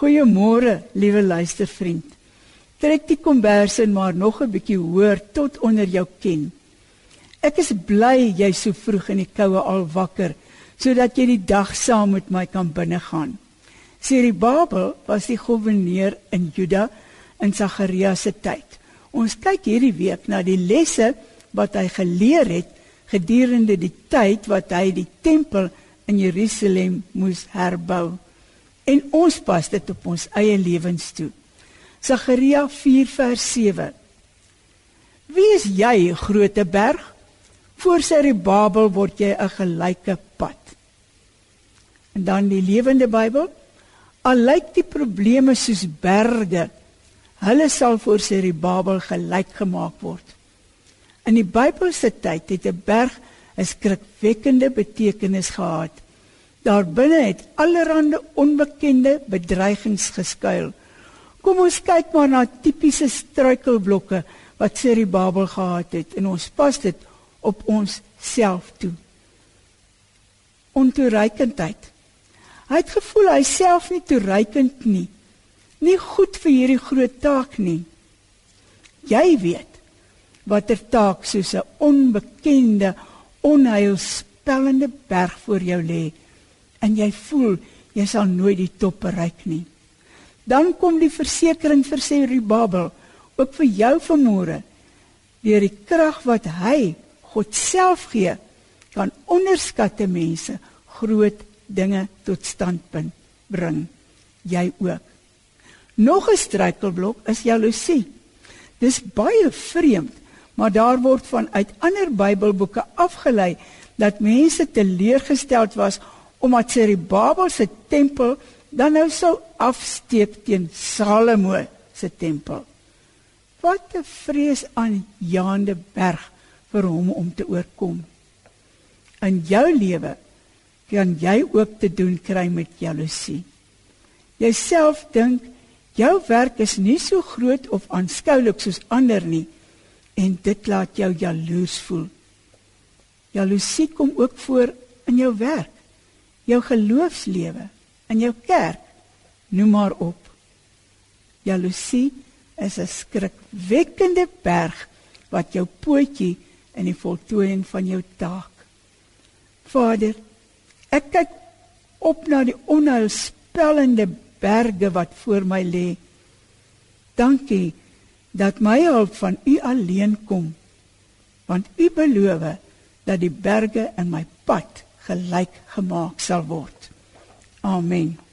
Goeiemôre, liewe luistervriend. Trek die kombers in maar nog 'n bietjie hoër tot onder jou kin. Ek is bly jy so vroeg in die koue al wakker sodat jy die dag saam met my kan binnegaan. Serubabel was die goewerneur in Juda in Sagaria se tyd. Ons kyk hierdie week na die lesse wat hy geleer het gedurende die tyd wat hy die tempel in Jerusalem moes herbou. En ons pas dit op ons eie lewens toe. Sagaria 4 vers 7. Wie is jy, groote berg? Voor Serubabel word jy 'n gelyke pad. En dan die lewende Bybel. Al lyk die probleme soos berge, hulle sal voor Serubabel gelyk gemaak word. In die Bybelse tyd het 'n berg 'n skrikwekkende betekenis gehad. Daarbinne het allerlei onbekende bedreigings geskuil. Kom ons kyk maar na tipiese struikelblokke wat Serubabel gehad het en ons pas dit op ons self toe. Ontoereikendheid. Hy het gevoel hy self nie toereikend nie. Nie goed vir hierdie groot taak nie. Jy weet watter taak soos 'n onbekende, onheilspellende berg voor jou lê en jy voel jy sal nooit die top bereik nie. Dan kom die versekering vir sê Rubabel ook vir jou vermoere. Deur die krag wat hy God self gee, kan onderskatte mense groot dinge tot stand bring. Jy ook. Nog 'n struikelblok is jaloesie. Dis baie vreemd, maar daar word vanuit ander Bybelboeke afgelei dat mense teleurgesteld was omdat Serubabel se tempel dan nou sou afsteek teen Salomo se tempel. Wat 'n vrees aan Jaande berg vir hom om te oorkom. In jou lewe kan jy ook te doen kry met jaloesie. Jouself dink jou werk is nie so groot of aanskoulik soos ander nie en dit laat jou jaloers voel. Jaloesie kom ook voor in jou werk, jou geloofslewe, in jou kerk, noem maar op. Jaloesie is 'n skrikwekkende berg wat jou pootjie in die voltooiing van jou taak. Vader, Ek kyk op na die onheilspellende berge wat voor my lê. Dankie dat my hulp van U alleen kom. Want U beloof dat die berge in my pad gelyk gemaak sal word. Amen.